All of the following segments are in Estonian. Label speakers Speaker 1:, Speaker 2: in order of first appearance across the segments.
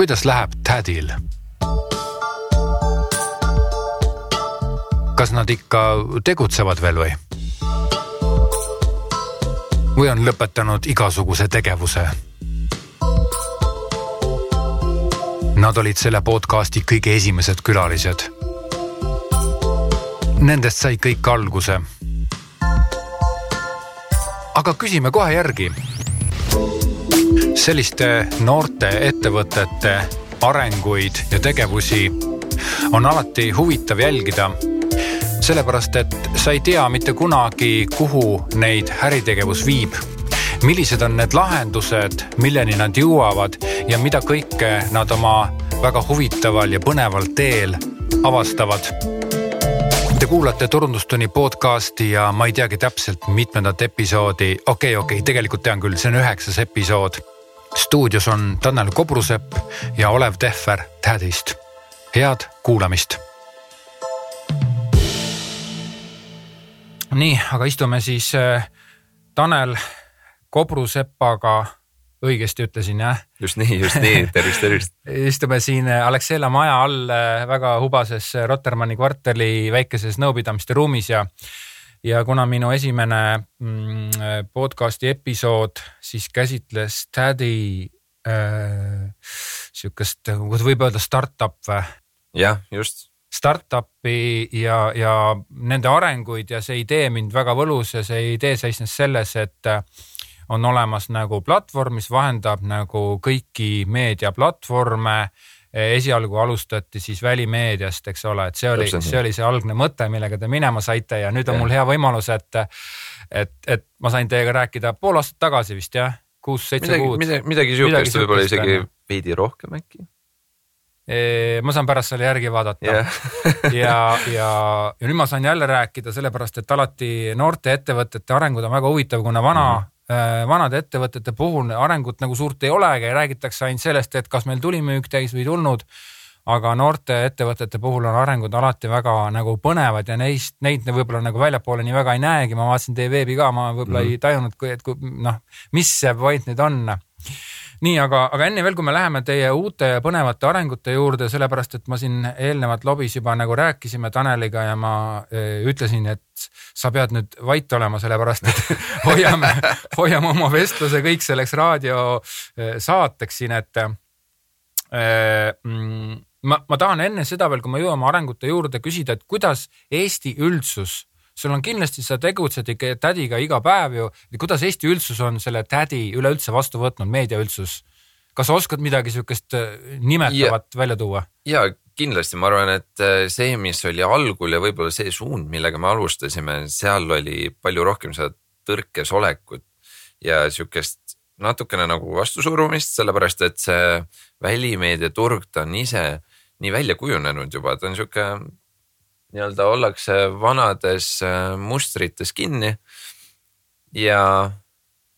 Speaker 1: kuidas läheb Tädil? kas nad ikka tegutsevad veel või? või on lõpetanud igasuguse tegevuse? Nad olid selle podcasti kõige esimesed külalised. Nendest sai kõik alguse. aga küsime kohe järgi. Selliste noorte ettevõtete arenguid ja tegevusi on alati huvitav jälgida sellepärast et sa ei tea mitte kunagi, kuhu neid äritegevus viib. millised on need lahendused, milleni nad jõuavad ja mida kõike nad oma väga huvitaval ja põneval teel avastavad. Te kuulate Turundustunni podcasti ja ma ei teagi täpselt mitmendat episoodi, okei okay,, okei okay,, tegelikult tean küll, see on üheksas episood. Stuudios on Tanel Kobrusepp ja Olev Tehver Tädist. head kuulamist nii, aga istume siis äh, Tanel Kobrusepaga, õigesti ütlesin jah?
Speaker 2: just nii, just nii, tervist, tervist
Speaker 1: istume siin äh, Alexela maja all äh, väga hubases Rotermanni kvartali väikeses nõupidamiste ruumis ja ja kuna minu esimene mm, podcast'i episood siis käsitles Tädi äh, sihukest, võib öelda startup või?
Speaker 2: jah, just
Speaker 1: startup'i ja, ja nende arenguid ja see idee mind väga võlus ja see idee seisnes selles, et äh, on olemas nagu platvorm, mis vahendab nagu kõiki meediaplatvorme. Esialgu alustati siis välimeediast, eks ole, et see oli, see oli see algne mõte, millega te minema saite ja nüüd on ja. mul hea võimalus, et, et, et ma sain teiega rääkida pool aastat tagasi vist jah, kuus-seitse kuud.
Speaker 2: midagi, midagi sihukest, võib-olla isegi veidi rohkem äkki
Speaker 1: ma saan pärast selle järgi vaadata yeah. ja, ja, ja nüüd ma saan jälle rääkida, sellepärast et alati noorte ettevõtete arengud on väga huvitav, kuna vana mm. -hmm. Vanade ettevõtete puhul arengut nagu suurt ei olegi, räägitakse ainult sellest, et kas meil tuli müük täis või ei tulnud. aga noorte ettevõtete puhul on arengud alati väga nagu põnevad ja neist, neid võib-olla nagu väljapoole nii väga ei näegi, ma vaatasin teie veebi ka, ma võib-olla mm -hmm. ei tajunud, et kui noh, mis see point nüüd on nii, aga, aga enne veel, kui me läheme teie uute põnevate arengute juurde, sellepärast et ma siin eelnevalt lobis juba nagu rääkisime Taneliga ja ma e, ütlesin, et sa pead nüüd vait olema, sellepärast et hoiame, hoiame oma vestluse kõik selleks raadiosaateks e, siin, et e, mm, ma, ma tahan enne seda veel, kui me jõuame arengute juurde, küsida, et kuidas Eesti üldsus sul on kindlasti, sa tegutsed ikka tädiga iga päev ju. kuidas Eesti üldsus on selle tädi üleüldse vastu võtnud, meedia üldsus? kas sa oskad midagi sihukest äh, nimetavat ja, välja tuua?
Speaker 2: ja kindlasti, ma arvan, et äh, see, mis oli algul ja võib-olla see suund, millega me alustasime, seal oli palju rohkem seda tõrkes olekut ja sihukest natukene nagu vastusurumist, sellepärast et see välimeedia turg, ta on ise nii välja kujunenud juba, ta on sihuke nii-öelda ollakse vanades äh, mustrites kinni. ja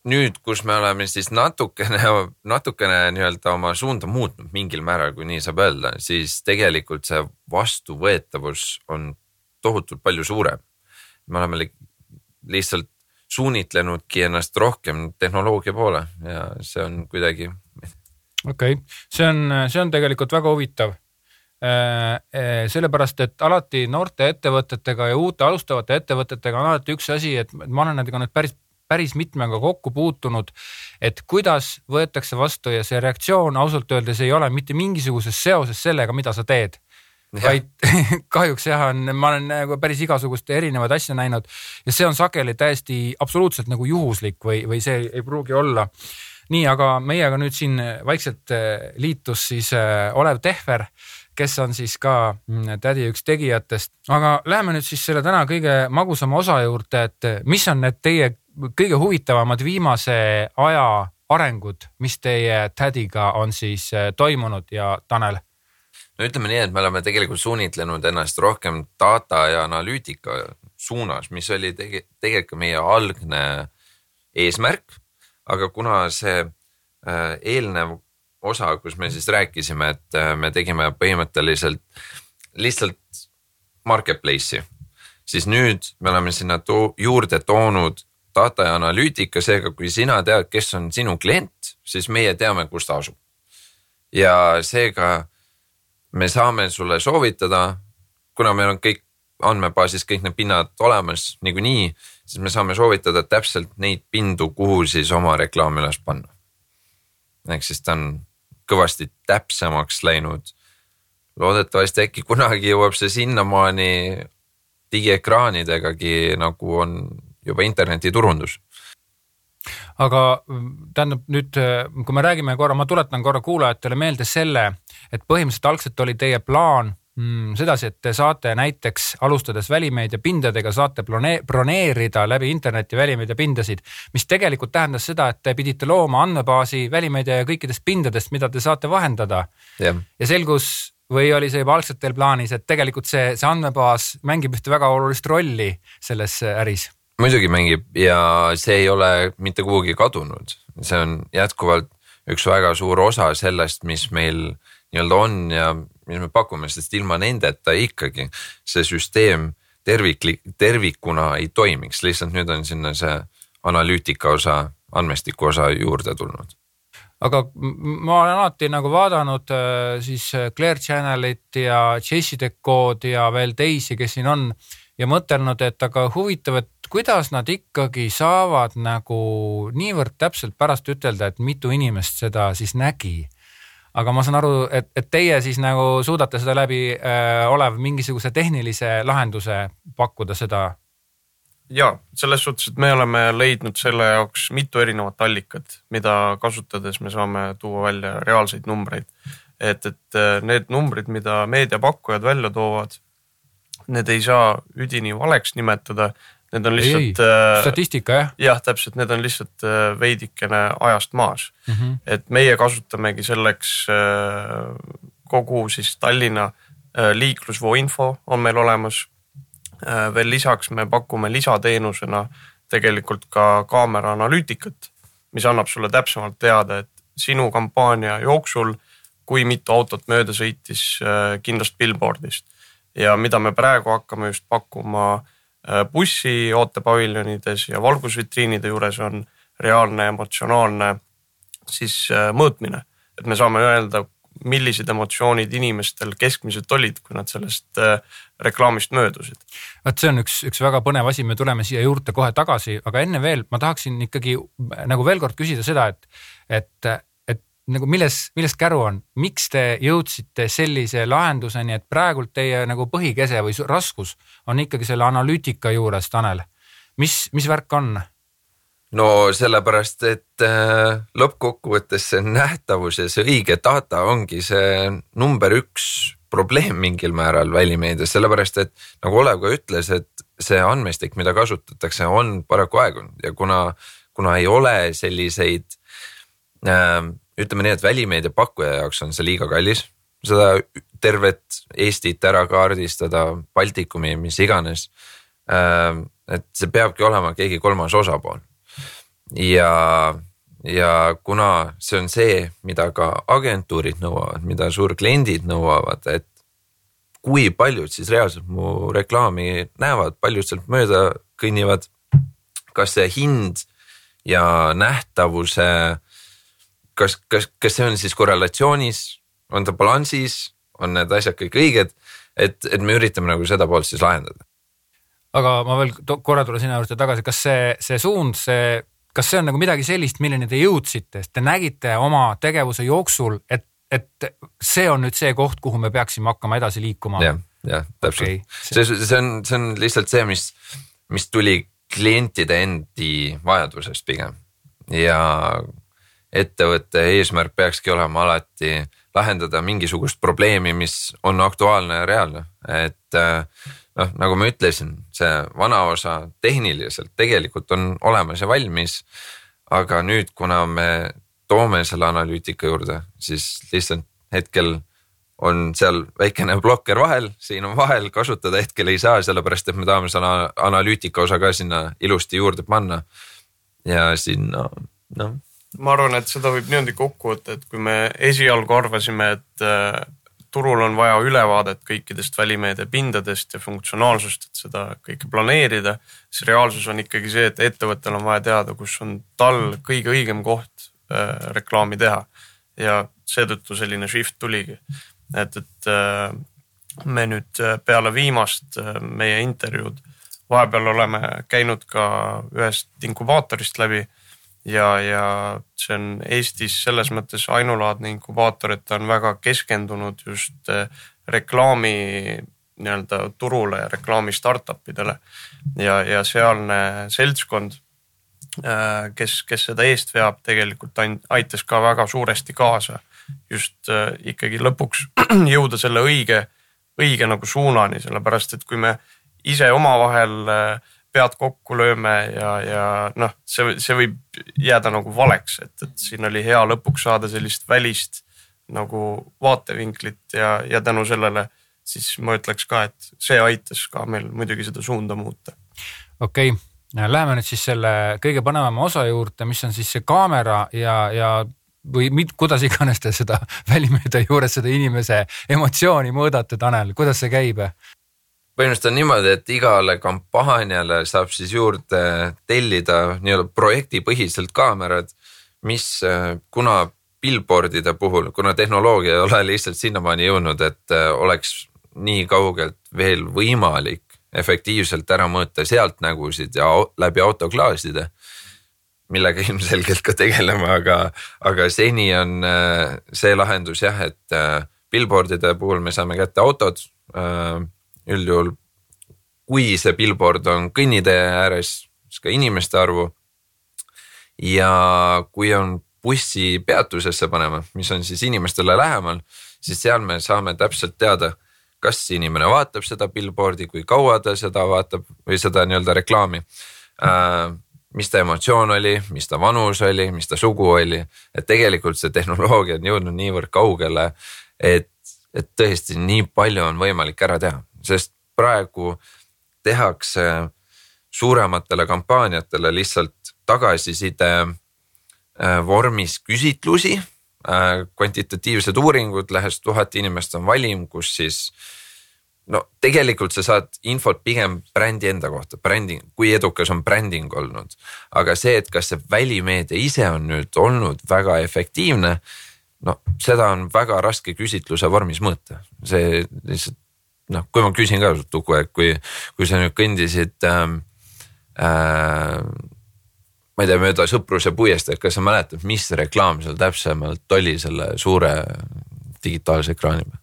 Speaker 2: nüüd, kus me oleme siis natukene, natukene nii-öelda oma suunda muutnud mingil määral, kui nii saab öelda, siis tegelikult see vastuvõetavus on tohutult palju suurem. me oleme lihtsalt suunitlenudki ennast rohkem tehnoloogia poole ja see on kuidagi.
Speaker 1: okei okay., see on, see on tegelikult väga huvitav sellepärast, et alati noorte ettevõtetega ja uute alustavate ettevõtetega on alati üks asi, et ma olen nendega nüüd päris päris mitmega kokku puutunud, et kuidas võetakse vastu ja see reaktsioon ausalt öeldes ei ole mitte mingisuguses seoses sellega, mida sa teed. vaid kahjuks jah, on, ma olen nagu päris igasuguste erinevaid asju näinud ja see on sageli täiesti absoluutselt nagu juhuslik või, või see ei pruugi olla. nii, aga meiega nüüd siin vaikselt äh, liitus siis Olev Tehver kes on siis ka mm, tädi üks tegijatest. aga läheme nüüd siis selle täna kõige magusama osa juurde, et mis on need teie kõige huvitavamad viimase aja arengud, mis teie tädiga on siis äh, toimunud ja Tanel?
Speaker 2: no ütleme nii, et me oleme tegelikult suunitlenud ennast rohkem data ja analüütika suunas, mis oli tege, tegelikult meie algne eesmärk. aga kuna see äh, eelnev osa, kus me siis rääkisime, et äh, me tegime põhimõtteliselt lihtsalt marketplace'i. siis nüüd me oleme sinna to juurde toonud data ja analüütika, seega kui sina tead, kes on sinu klient, siis meie teame, kus ta asub. ja seega me saame sulle soovitada, kuna meil on kõik andmebaasis kõik need pinnad olemas niikuinii, siis me saame soovitada täpselt neid pindu, kuhu siis oma reklaami üles panna. ehk siis ta on kõvasti täpsemaks läinud. loodetavasti äkki kunagi jõuab see sinnamaani digiekraanidegagi nagu on juba internetiturundus
Speaker 1: aga tähendab nüüd, kui me räägime korra, ma tuletan korra kuulajatele meelde selle, et põhimõtteliselt algselt oli teie plaan mm, sedasi, et te saate näiteks alustades välimeediapindadega saate broneerida läbi interneti välimeediapindasid, mis tegelikult tähendas seda, et te pidite looma andmebaasi välimeedia ja kõikidest pindadest, mida te saate vahendada. ja selgus või oli see juba algselt teil plaanis, et tegelikult see, see andmebaas mängib ühte väga olulist rolli selles äris?
Speaker 2: muidugi mängib ja see ei ole mitte kuhugi kadunud, see on jätkuvalt üks väga suur osa sellest, mis meil nii-öelda on ja mis me pakume, sest ilma nendeta ikkagi see süsteem terviklik, tervikuna ei toimiks, lihtsalt nüüd on sinna see analüütika osa, andmestiku osa juurde tulnud.
Speaker 1: Aga ma olen alati nagu vaadanud äh, siis äh, Clear Channelit ja Jesse Decode'i ja veel teisi, kes siin on ja mõtelnud, et aga huvitav, et kuidas nad ikkagi saavad nagu niivõrd täpselt pärast ütelda, et mitu inimest seda siis nägi aga ma saan aru, et, et teie siis nagu suudate seda läbi äh, olev mingisuguse tehnilise lahenduse pakkuda seda?
Speaker 3: ja selles suhtes, et me oleme leidnud selle jaoks mitu erinevat allikat, mida kasutades me saame tuua välja reaalseid numbreid. et, et äh, need numbrid, mida meediapakkujad välja toovad, need ei saa üdini valeks nimetada, Need on lihtsalt.
Speaker 1: Äh, statistika jah?
Speaker 3: jah, täpselt, need on lihtsalt äh, veidikene ajast maas mm. -hmm. et meie kasutamegi selleks äh, kogu siis Tallinna liiklusvoo info on meil olemas. veel lisaks me pakume lisateenusena tegelikult ka kaamera analüütikat, mis annab sulle täpsemalt teada, et sinu kampaania jooksul, kui mitu autot mööda sõitis kindlast billboard'ist ja mida me praegu hakkame just pakkuma bussi ootepaviljonides ja valgusvitriinide juures on reaalne emotsionaalne siis äh, mõõtmine, et me saame öelda, millised emotsioonid inimestel keskmiselt olid, kui nad sellest äh, reklaamist möödusid.
Speaker 1: vot see on üks, üks väga põnev asi, me tuleme siia juurde kohe tagasi, aga enne veel ma tahaksin ikkagi nagu veel kord küsida seda, et, et nagu milles, millest käru on, miks te jõudsite sellise lahenduseni, et praegult teie nagu põhikese või raskus on ikkagi selle analüütika juures, Tanel. mis, mis värk on?
Speaker 2: no sellepärast, et äh, lõppkokkuvõttes see nähtavus ja see õige data ongi see number üks probleem mingil määral välimeedias, sellepärast et nagu Olev ka ütles, et see andmestik, mida kasutatakse, on paraku aegunud ja kuna, kuna ei ole selliseid äh, ütleme nii, et välimeedia pakkuja jaoks on see liiga kallis, seda tervet Eestit ära kaardistada, Baltikumi, mis iganes. Ähm, et see peabki olema keegi kolmas osapool. ja, ja kuna see on see, mida ka agentuurid nõuavad, mida suurkliendid nõuavad, et kui paljud siis reaalselt mu reklaami näevad, paljud sealt mööda kõnnivad. kas see hind ja nähtavuse kas, kas, kas see on siis korrelatsioonis, on ta balansis, on need asjad kõik õiged, et, et me üritame nagu seda poolt siis lahendada.
Speaker 1: aga ma veel korra tulen sinna juurde tagasi, kas see, see suund, see, kas see on nagu midagi sellist, milleni te jõudsite, sest te nägite oma tegevuse jooksul, et, et see on nüüd see koht, kuhu me peaksime hakkama edasi liikuma?
Speaker 2: jah, jah, täpselt okay.. see, see on, see on lihtsalt see, mis, mis tuli klientide endi vajadusest pigem ja ettevõtte eesmärk peakski olema alati lahendada mingisugust probleemi, mis on aktuaalne ja reaalne, et äh, noh, nagu ma ütlesin, see vana osa tehniliselt tegelikult on olemas ja valmis. aga nüüd, kuna me toome selle analüütika juurde, siis lihtsalt hetkel on seal väikene blokker vahel, siin on vahel, kasutada hetkel ei saa, sellepärast et me tahame selle analüütika osa ka sinna ilusti juurde panna. ja sinna noh
Speaker 3: ma arvan, et seda võib niimoodi kokku võtta, et kui me esialgu arvasime, et äh, turul on vaja ülevaadet kõikidest välimeedia pindadest ja funktsionaalsust, et seda kõike planeerida, siis reaalsus on ikkagi see, et ettevõttel on vaja teada, kus on tal kõige õigem koht äh, reklaami teha. ja seetõttu selline shift tuligi. et, et äh, me nüüd peale viimast meie intervjuud vahepeal oleme käinud ka ühest inkubaatorist läbi ja, ja see on Eestis selles mõttes ainulaadne inkubaator, et ta on väga keskendunud just reklaami nii-öelda turule ja reklaami startup idele ja, ja sealne seltskond, äh, kes, kes seda eest veab, tegelikult aitas ka väga suuresti kaasa just äh, ikkagi lõpuks jõuda selle õige, õige nagu suunani, sellepärast et kui me ise omavahel äh, pead kokku lööme ja, ja noh, see, see võib jääda nagu valeks, et, et siin oli hea lõpuks saada sellist välist nagu vaatevinklit ja, ja tänu sellele siis ma ütleks ka, et see aitas ka meil muidugi seda suunda muuta.
Speaker 1: okei okay., läheme nüüd siis selle kõige põnevama osa juurde, mis on siis see kaamera ja, ja või mit, kuidas iganes te seda välimeedia juures seda inimese emotsiooni mõõdate, Tanel, kuidas see käib?
Speaker 2: Põhimõtteliselt on niimoodi, et igale kampaaniale saab siis juurde tellida nii-öelda projektipõhiselt kaamerad, mis kuna billboard'ide puhul, kuna tehnoloogia ei ole lihtsalt sinnamaani jõudnud, et oleks nii kaugelt veel võimalik efektiivselt ära mõõta sealtnägusid ja läbi autoklaaside, millega ilmselgelt ka tegeleme, aga, aga seni on äh, see lahendus jah, et äh, billboard'ide puhul me saame kätte autod. Üldjuhul, kui see billboard on kõnnitee ääres, siis ka inimeste arvu. ja kui on bussi peatusesse panema, mis on siis inimestele lähemal, siis seal me saame täpselt teada kas inimene vaatab seda billboard'i, kui kaua ta seda vaatab või seda nii-öelda reklaami äh,. mis ta emotsioon oli, mis ta vanus oli, mis ta sugu oli, et tegelikult see tehnoloogia on jõudnud niivõrd kaugele, et, et tõesti nii palju on võimalik ära teha, sest praegu tehakse suurematele kampaaniatele lihtsalt tagasiside äh, vormis küsitlusi Äh, kvantitatiivsed uuringud, lähes tuhat inimest on valim, kus siis no tegelikult sa saad infot pigem brändi enda kohta, bränding, kui edukas on bränding olnud. aga see, et kas see välimeedia ise on nüüd olnud väga efektiivne, no seda on väga raske küsitluse vormis mõõta, see lihtsalt noh, kui ma küsin ka sult Uku, et kui, kui sa nüüd kõndisid ähm, äh, ma ei tea, mööda Sõpruse puiesteed, kas sa mäletad, mis reklaam seal täpsemalt oli selle suure digitaalse ekraani peal?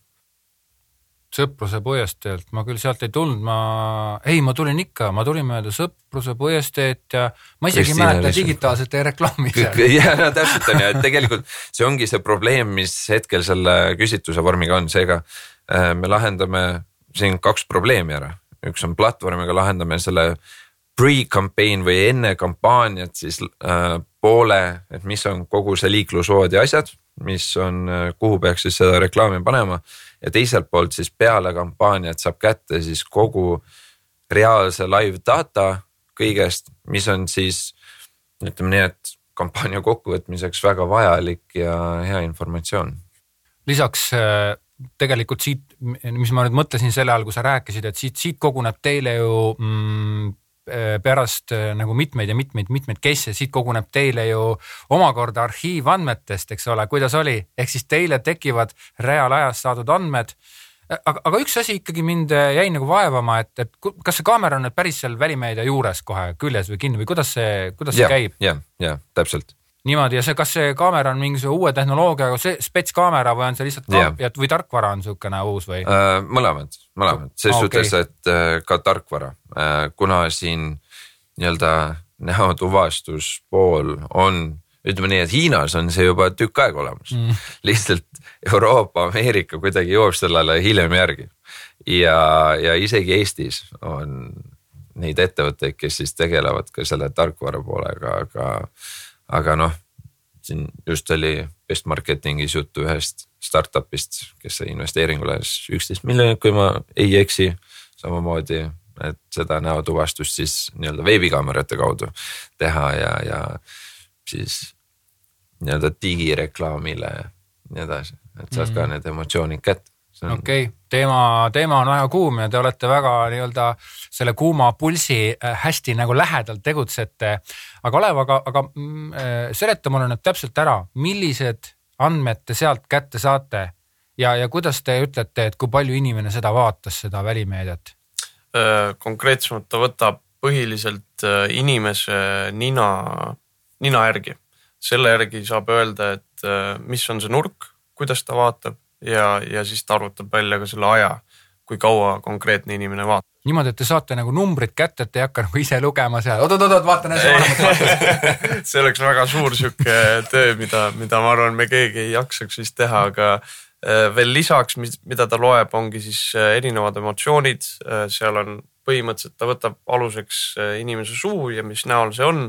Speaker 1: Sõpruse puiesteelt, ma küll sealt ei tulnud, ma, ei, ma tulin ikka, ma tulin mööda Sõpruse puiesteed ja ma isegi ei mäleta digitaalset reklaami seal.
Speaker 2: ja no täpselt on ju, et tegelikult see ongi see probleem, mis hetkel selle küsitluse vormiga on, seega äh, me lahendame siin kaks probleemi ära. üks on platvormiga lahendame selle pre-campaign või enne kampaaniat siis äh, poole, et mis on kogu see liiklusvood ja asjad, mis on, äh, kuhu peaks siis seda reklaami panema. ja teiselt poolt siis peale kampaaniat saab kätte siis kogu reaalse live data kõigest, mis on siis ütleme nii, et kampaania kokkuvõtmiseks väga vajalik ja hea informatsioon.
Speaker 1: lisaks äh, tegelikult siit, mis ma nüüd mõtlesin selle all, kui sa rääkisid, et siit, siit koguneb teile ju mm, Äh, pärast äh, nagu mitmeid ja mitmeid, mitmeid case'e, siit koguneb teile ju omakorda arhiivandmetest, eks ole, kuidas oli, ehk siis teile tekivad reaalajas saadud andmed. Äh, aga, aga üks asi ikkagi mind jäi nagu vaevama, et, et kas see kaamera on nüüd päris seal välimeedia juures kohe küljes või kinni või kuidas see, kuidas see ja, käib?
Speaker 2: ja, ja täpselt
Speaker 1: niimoodi ja see, kas see kaamera on mingisuguse uue tehnoloogiaga, see spetskaamera või on see lihtsalt yeah. või tarkvara on niisugune uus või
Speaker 2: uh,? mõlemad, mõlemad, selles ah, suhtes okay., et uh, ka tarkvara uh,, kuna siin nii-öelda näotuvastuspool on, ütleme nii, et Hiinas on see juba tükk aega olemas mm., lihtsalt Euroopa, Ameerika kuidagi jõuab sellele hiljem järgi. ja, ja isegi Eestis on neid ettevõtteid, kes siis tegelevad ka selle tarkvara poolega, aga aga noh, siin just oli Best Marketingis juttu ühest startup'ist, kes sai investeeringule üksteist miljonit, kui ma ei eksi. samamoodi, et seda näotuvastust siis nii-öelda veebikaamerate kaudu teha ja, ja siis nii-öelda digireklaamile nii edasi, et saad mm -hmm. ka need emotsioonid kätte.
Speaker 1: Okei okay., teema, teema on väga kuum ja te olete väga nii-öelda selle kuuma pulsi äh, hästi nagu lähedal tegutsete. aga Olev, aga, aga mm, äh, seleta mulle nüüd täpselt ära, millised andmed te sealt kätte saate ja, ja kuidas te ütlete, et kui palju inimene seda vaatas, seda välimeediat?
Speaker 3: Äh, konkreetsemalt ta võtab põhiliselt inimese nina, nina järgi. selle järgi saab öelda, et mis on see nurk, kuidas ta vaatab ja, ja siis ta arvutab välja ka selle aja, kui kaua konkreetne inimene vaatab
Speaker 1: niimoodi, et te saate nagu numbrid kätte, et te ei hakka nagu ise lugema seal oot,, oot-oot-oot, vaatan hästi vanemat
Speaker 3: vaates see oleks väga suur sihuke töö, mida, mida ma arvan, me keegi ei jaksaks vist teha, aga äh, veel lisaks, mida ta loeb, ongi siis äh, erinevad emotsioonid. Äh, seal on põhimõtteliselt, ta võtab aluseks inimese suu ja mis näol see on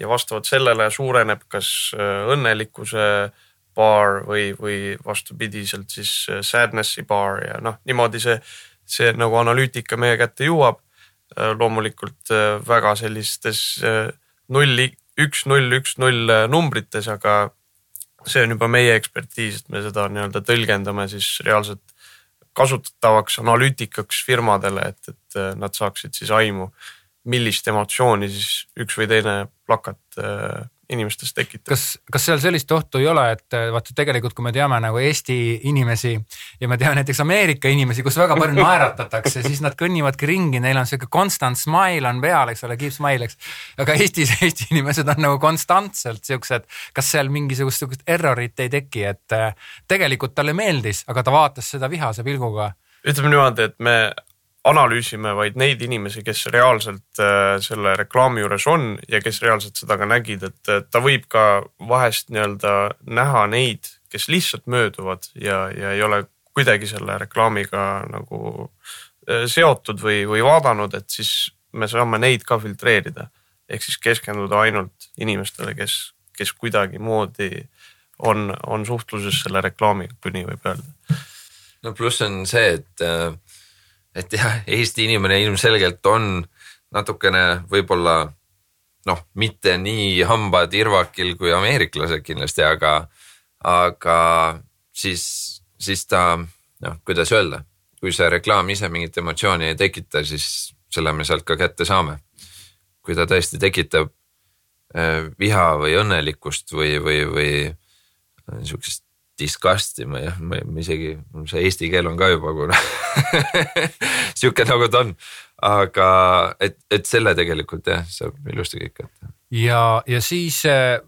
Speaker 3: ja vastavalt sellele suureneb kas õnnelikkuse baar või, või vastupidiselt siis sadness'i baar ja noh, niimoodi see see nagu analüütika meie kätte jõuab. Äh, loomulikult äh, väga sellistes äh, nulli, üks, null, üks, null numbrites, aga see on juba meie ekspertiis, et me seda nii-öelda tõlgendame siis reaalselt kasutatavaks analüütikaks firmadele, et, et nad saaksid siis aimu, millist emotsiooni siis üks või teine plakat inimestes tekitab.
Speaker 1: kas, kas seal sellist ohtu ei ole, et eh, vaata tegelikult, kui me teame nagu Eesti inimesi ja me teame näiteks Ameerika inimesi, kus väga palju naeratatakse, siis nad kõnnivadki ringi, neil on sihuke constant smile on peal, eks ole, keep smile, eks. aga Eestis Eesti inimesed on nagu konstantselt siuksed, kas seal mingisugust sihukest errorit ei teki, et eh, tegelikult talle meeldis, aga ta vaatas seda vihase pilguga
Speaker 3: ütleme niimoodi, et me analüüsime vaid neid inimesi, kes reaalselt äh, selle reklaami juures on ja kes reaalselt seda ka nägid, et ta võib ka vahest nii-öelda näha neid, kes lihtsalt mööduvad ja, ja ei ole kuidagi selle reklaamiga nagu äh, seotud või, või vaadanud, et siis me saame neid ka filtreerida. ehk siis keskenduda ainult inimestele, kes, kes kuidagimoodi on, on suhtluses selle reklaamiga, kui nii võib öelda.
Speaker 2: no pluss on see, et äh et jah, Eesti inimene ilmselgelt on natukene võib-olla noh, mitte nii hambad irvakil kui ameeriklased kindlasti, aga, aga siis, siis ta noh, kuidas öelda, kui see reklaam ise mingit emotsiooni ei tekita, siis selle me sealt ka kätte saame. kui ta tõesti tekitab äh, viha või õnnelikkust või, või, või sihukest disgust'i ma jah, ma isegi, see eesti keel on ka juba kuna sihuke nagu ta on. aga et, et selle tegelikult jah, saab ilusti kõik kätte.
Speaker 1: ja, ja siis eh,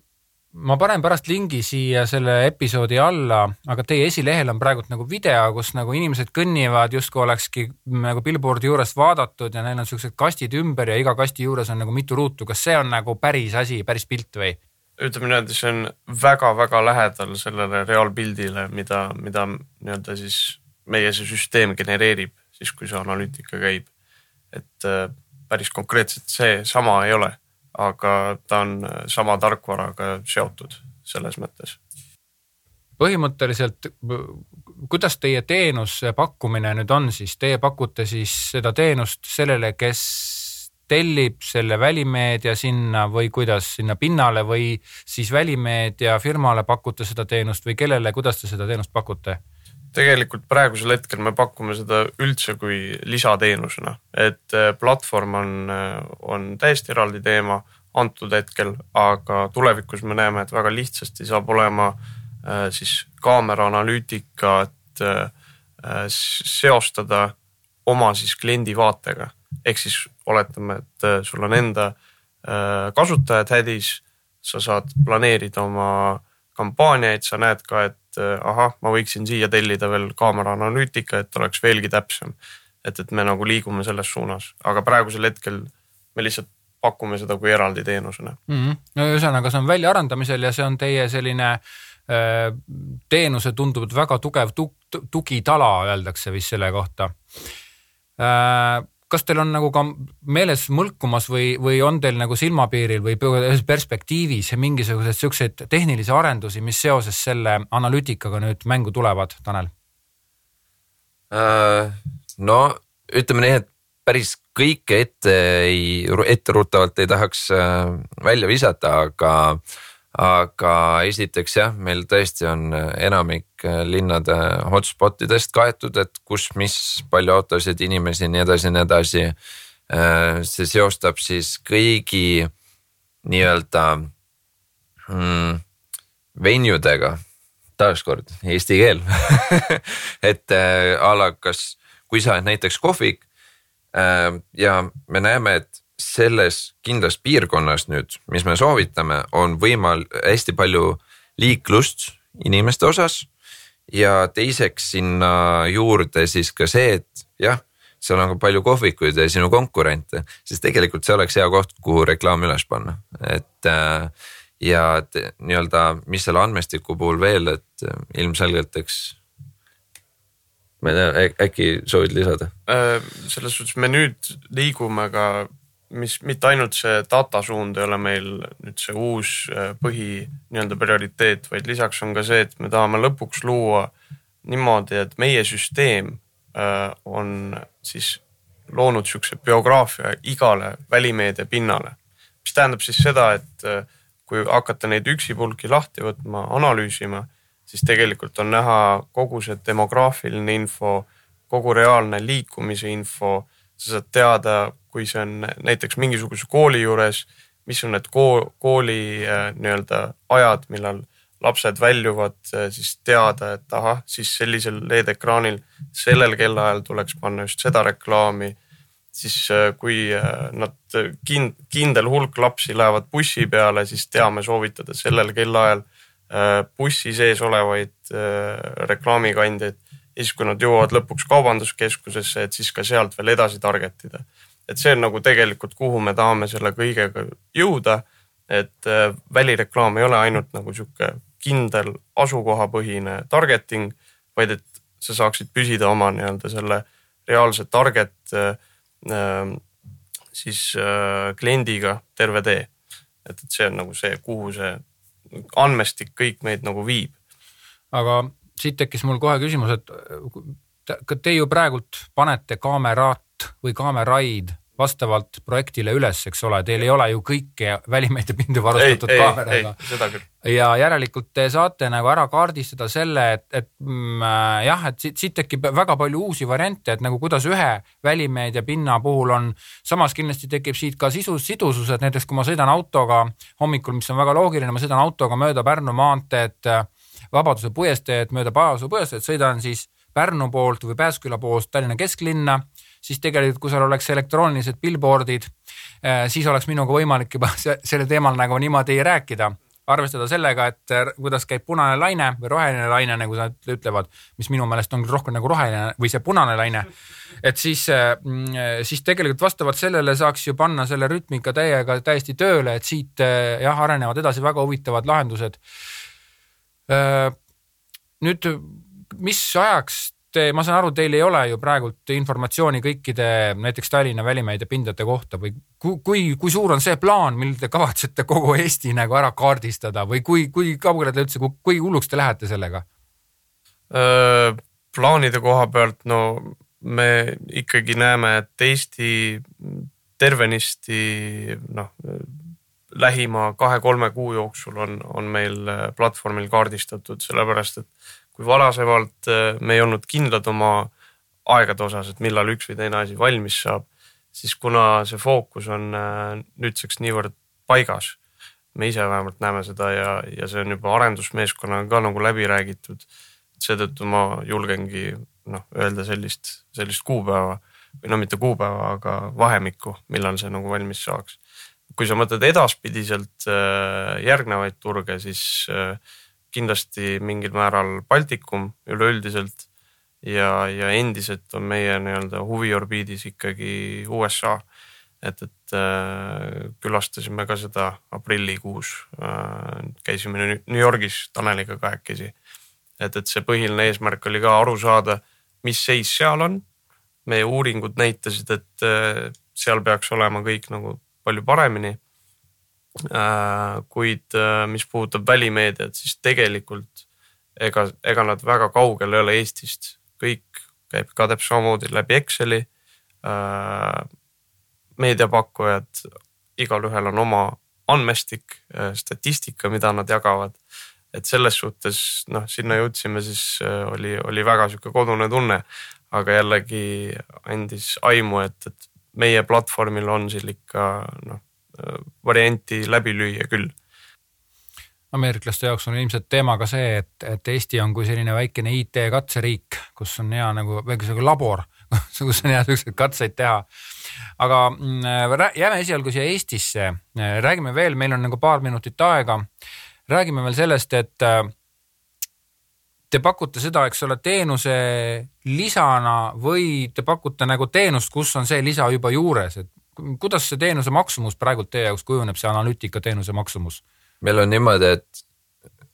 Speaker 1: ma panen pärast lingi siia selle episoodi alla, aga teie esilehel on praegult nagu video, kus nagu inimesed kõnnivad justkui olekski nagu billboard'i juurest vaadatud ja neil on siuksed kastid ümber ja iga kasti juures on nagu mitu ruutu. kas see on nagu päris asi, päris pilt või?
Speaker 3: Ütleme niimoodi, see on väga-väga lähedal sellele reaalpildile, mida, mida nii-öelda siis meie see süsteem genereerib siis, kui see analüütika käib. et äh, päris konkreetselt seesama ei ole, aga ta on sama tarkvaraga seotud selles mõttes.
Speaker 1: põhimõtteliselt, kuidas teie teenuse pakkumine nüüd on siis, teie pakute siis seda teenust sellele, kes tellib selle välimeedia sinna või kuidas sinna pinnale või siis välimeedia firmale pakute seda teenust või kellele, kuidas te seda teenust pakute?
Speaker 3: tegelikult praegusel hetkel me pakume seda üldse kui lisateenusena, et äh, platvorm on, äh, on täiesti eraldi teema antud hetkel, aga tulevikus me näeme, et väga lihtsasti saab olema äh, siis kaamera analüütikat seostada oma siis kliendi vaatega ehk siis oletame, et äh, sul on enda äh, kasutajad hädis, sa saad planeerida oma kampaaniaid, sa näed ka, et äh, ahah, ma võiksin siia tellida veel kaamera analüütika, et oleks veelgi täpsem. et, et me nagu liigume selles suunas, aga praegusel hetkel me lihtsalt pakume seda kui eraldi teenusena
Speaker 1: mm. -hmm. no ühesõnaga, see on väljaarendamisel ja see on teie selline teenuse tundub väga tugev tugitala, öeldakse vist selle kohta kas teil on nagu ka meeles mõlkumas või, või on teil nagu silmapiiril või perspektiivis mingisuguseid siukseid tehnilisi arendusi, mis seoses selle analüütikaga nüüd mängu tulevad, Tanel
Speaker 2: uh,? no ütleme nii, et päris kõike ette ei, etteruttavalt ei tahaks äh, välja visata, aga aga esiteks jah, meil tõesti on enamik linnade hotspot idest kaetud, et kus, mis, palju autosid, inimesi, nii edasi, nii edasi. see seostab siis kõigi nii-öelda mm, venue dega taaskord eesti keel et äh, a la kas, kui sa oled näiteks kohvik äh, ja me näeme, et selles kindlas piirkonnas nüüd, mis me soovitame, on võimal hästi palju liiklust inimeste osas. ja teiseks sinna juurde siis ka see, et jah, seal on ka palju kohvikuid ja sinu konkurente, siis tegelikult see oleks hea koht, kuhu reklaam üles panna, et äh, ja nii-öelda, mis selle andmestiku puhul veel, et äh, ilmselgelt, eks. ma ei tea, äkki soovid lisada?
Speaker 3: Äh, selles suhtes me nüüd liigume ka, mis mitte ainult see data suund ei ole meil nüüd see uus äh, põhi nii-öelda prioriteet, vaid lisaks on ka see, et me tahame lõpuks luua niimoodi, et meie süsteem on siis loonud sihukese biograafia igale välimeedia pinnale. mis tähendab siis seda, et kui hakata neid üksipulgi lahti võtma, analüüsima, siis tegelikult on näha kogu see demograafiline info, kogu reaalne liikumise info. Sa saad teada, kui see on näiteks mingisuguse kooli juures, mis on need kool, kooli äh, nii-öelda ajad, millal lapsed väljuvad, äh, siis teada, et ahah, siis sellisel LED-ekraanil sellel kellaajal tuleks panna just seda reklaami siis äh, kui nad kind-, kindel hulk lapsi lähevad bussi peale, siis teame soovitada sellel kellaajal bussi sees olevaid reklaamikandjaid. Ja siis, kui nad jõuavad lõpuks kaubanduskeskusesse, et siis ka sealt veel edasi target ida. et see on nagu tegelikult, kuhu me tahame selle kõigega jõuda. et välireklaam ei ole ainult nagu sihuke kindel asukohapõhine targeting, vaid et sa saaksid püsida oma nii-öelda selle reaalse target siis äh, kliendiga terve tee. et, et see on nagu see, kuhu see andmestik kõik meid nagu viib.
Speaker 1: aga siit tekkis mul kohe küsimus, et te ju praegult panete kaamerat või kaameraid vastavalt projektile üles, eks ole, teil ei ole ju kõiki välimeediapindu varustatud kaameraga. ja järelikult te saate nagu ära kaardistada selle, et, et mm, jah, et siit, siit tekib väga palju uusi variante, et nagu kuidas ühe välimeediapinna puhul on. samas kindlasti tekib siit ka sisus, sidusus, et näiteks kui ma sõidan autoga hommikul, mis on väga loogiline, ma sõidan autoga mööda Pärnu maanteed, Vabaduse puiesteed, mööda Pajasu puiesteed, sõidan siis Pärnu poolt või Pääsküla poolt Tallinna kesklinna siis tegelikult, kui seal oleks elektroonilised billboard'id, äh, siis oleks minuga võimalik juba sellel teemal nagu niimoodi rääkida arvestada sellega, et äh, kuidas käib punane laine või roheline laine, nagu nad ütlevad, mis minu meelest on rohkem nagu roheline või see punane laine. et siis, äh, mm, siis tegelikult vastavalt sellele saaks ju panna selle rütmika täiega täiesti tööle, et siit jah, arenevad edasi väga huvitavad lahendused. Nüüd, mis ajaks te, ma saan aru, teil ei ole ju praegult informatsiooni kõikide näiteks Tallinna välimeediapindade kohta või kui, kui, kui suur on see plaan, mil te kavatsete kogu Eesti nagu ära kaardistada või kui, kui kaugele te üldse, kui hulluks te lähete sellega?
Speaker 3: plaanide koha pealt, no me ikkagi näeme, et Eesti tervenisti noh, lähima kahe-kolme kuu jooksul on, on meil platvormil kaardistatud, sellepärast et kui varasemalt äh, me ei olnud kindlad oma aegade osas, et millal üks või teine asi valmis saab, siis kuna see fookus on äh, nüüdseks niivõrd paigas, me ise vähemalt näeme seda ja, ja see on juba arendusmeeskonnaga ka nagu läbi räägitud. seetõttu ma julgengi noh, öelda sellist, sellist kuupäeva või no mitte kuupäeva, aga vahemikku, millal see nagu valmis saaks. Kui sa mõtled edaspidiselt äh, järgnevaid turge, siis kindlasti mingil määral Baltikum üleüldiselt ja, ja endiselt on meie nii-öelda huviorbiidis ikkagi USA. et, et äh, külastasime ka seda aprillikuus äh,, käisime New Yorgis Taneliga kahekesi. et, et see põhiline eesmärk oli ka aru saada, mis seis seal on. meie uuringud näitasid, et äh, seal peaks olema kõik nagu palju paremini Äh, kuid äh, mis puudutab välimeediat, siis tegelikult ega, ega nad väga kaugel ei ole Eestist, kõik käib ka täpselt samamoodi läbi Exceli. Äh, meediapakkujad, igalühel on oma andmestik, statistika, mida nad jagavad. et selles suhtes noh, sinna jõudsime, siis oli, oli väga sihuke kodune tunne, aga jällegi andis aimu, et, et meie platvormil on siin ikka noh varianti läbi lüüa küll.
Speaker 1: ameeriklaste jaoks on ilmselt teema ka see, et, et Eesti on kui selline väikene IT katseriik, kus on hea nagu mingisugune labor, kus on hea siukseid katseid teha. aga mm, jääme esialgu siia Eestisse, räägime veel, meil on nagu paar minutit aega. räägime veel sellest, et te pakute seda, eks ole, teenuse lisana või te pakute nagu teenust, kus on see lisa juba juures, et kuidas see teenuse maksumus praegult teie jaoks kujuneb, see analüütika teenuse maksumus?
Speaker 2: meil on niimoodi, et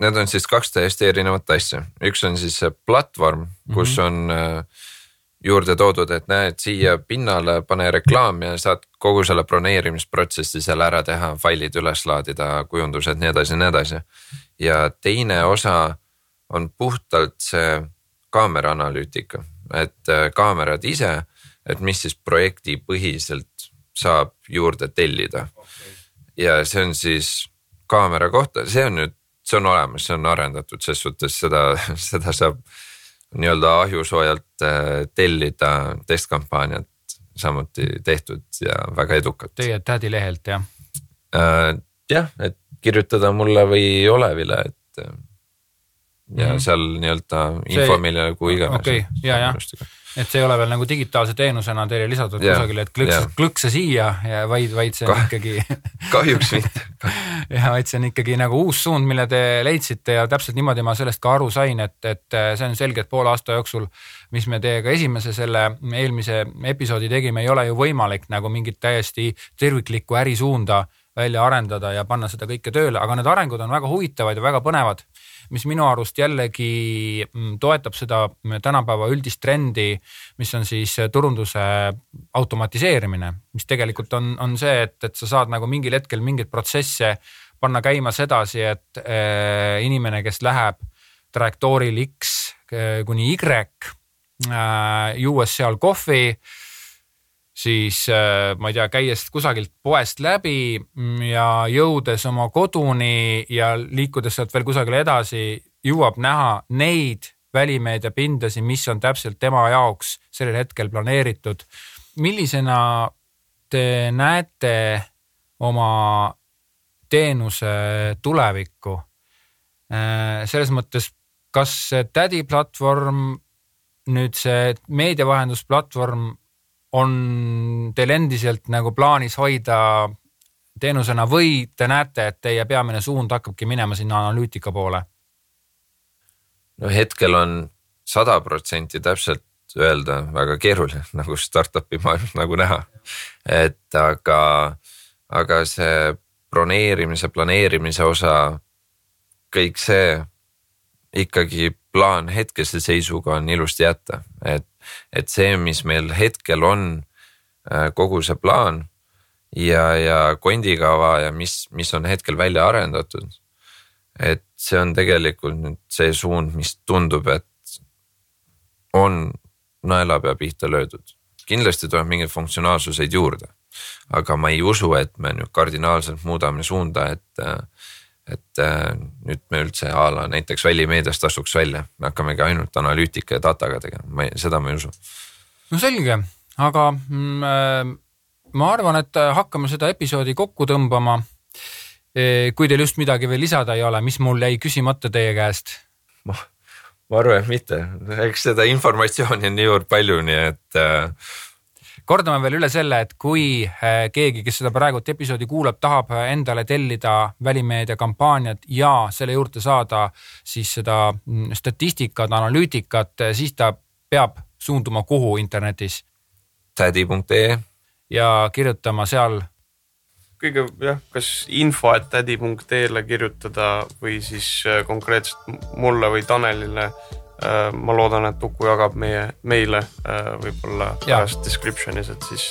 Speaker 2: need on siis kaks täiesti erinevat asja, üks on siis see platvorm, kus mm -hmm. on äh, juurde toodud, et näed siia pinnale, pane reklaam ja saad kogu selle broneerimisprotsessi seal ära teha, failid üles laadida, kujundused, nii edasi, nii edasi. ja teine osa on puhtalt see kaamera analüütika, et äh, kaamerad ise, et mis siis projektipõhiselt saab juurde tellida okay.. ja see on siis kaamera kohta, see on nüüd, see on olemas, see on arendatud, ses suhtes seda, seda saab nii-öelda ahjusoojalt äh, tellida testkampaaniat samuti tehtud ja väga edukalt.
Speaker 1: Teie tädilehelt jah
Speaker 2: äh,? jah, et kirjutada mulle või Olevile, et äh, ja mm -hmm. seal nii-öelda info see... meile nagu iganes.
Speaker 1: okei okay., ja, ja et see ei ole veel nagu digitaalse teenusena teile lisatud yeah, kusagile, et klõks yeah., klõkse siia ja vaid, vaid see on Kah, ikkagi
Speaker 2: kahjuks mitte
Speaker 1: ja vaid see on ikkagi nagu uus suund, mille te leidsite ja täpselt niimoodi ma sellest ka aru sain, et, et see on selge, et poole aasta jooksul, mis me teiega esimese selle eelmise episoodi tegime, ei ole ju võimalik nagu mingit täiesti terviklikku ärisuunda välja arendada ja panna seda kõike tööle, aga need arengud on väga huvitavad ja väga põnevad mis minu arust jällegi mm, toetab seda tänapäeva üldist trendi, mis on siis turunduse automatiseerimine, mis tegelikult on, on see, et, et sa saad nagu mingil hetkel mingeid protsesse panna käima sedasi, et äh, inimene, kes läheb trajektooril X äh, kuni Y äh,, juues seal kohvi siis äh, ma ei tea, käies kusagilt poest läbi ja jõudes oma koduni ja liikudes sealt veel kusagile edasi, jõuab näha neid välimeediapindasid, mis on täpselt tema jaoks sellel hetkel planeeritud. millisena te näete oma teenuse tulevikku? Äh, selles mõttes, kas see tädi platvorm, nüüd see meediavahendusplatvorm on teil endiselt nagu plaanis hoida teenusena või te näete, et teie peamine suund hakkabki minema sinna analüütika poole?
Speaker 2: no hetkel on sada protsenti täpselt öelda väga keeruline nagu startup'i maailmas nagu näha. et aga, aga see broneerimise, planeerimise osa, kõik see ikkagi plaan hetkese seisuga on ilusti jätta, et et see, mis meil hetkel on, äh, kogu see plaan ja, ja kondikava ja mis, mis on hetkel välja arendatud. et see on tegelikult nüüd see suund, mis tundub, et on naelapea pihta löödud. kindlasti tuleb mingeid funktsionaalsuseid juurde, aga ma ei usu, et me nüüd kardinaalselt muudame suunda, et et äh, nüüd me üldse a la näiteks välimeediast astuks välja, me hakkamegi ainult analüütika ja dataga tegema, ma ei, seda ma ei usu.
Speaker 1: no selge, aga mm, äh, ma arvan, et hakkame seda episoodi kokku tõmbama. E, kui teil just midagi veel lisada ei ole, mis mul jäi küsimata teie käest?
Speaker 2: ma, ma arvan, et mitte, eks seda informatsiooni on niivõrd palju, nii et äh,
Speaker 1: kordame veel üle selle, et kui äh, keegi, kes seda praegult episoodi kuulab, tahab äh, endale tellida välimeedia kampaaniat ja selle juurde saada siis seda mm, statistikat, analüütikat, äh, siis ta peab suunduma kuhu internetis?
Speaker 2: tädi.ee.
Speaker 1: ja kirjutama seal
Speaker 3: kõige jah, kas info, et tädi.ee-le kirjutada või siis konkreetselt mulle või Tanelile ma loodan, et Uku jagab meie, meile äh, võib-olla pärast description'is, et siis,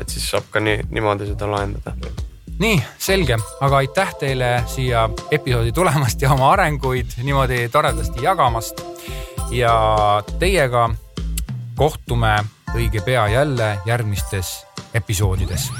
Speaker 3: et siis saab ka nii, niimoodi seda lahendada.
Speaker 1: nii, selge, aga aitäh teile siia episoodi tulemast ja oma arenguid niimoodi toredasti jagamast. ja teiega kohtume õige pea jälle järgmistes episoodides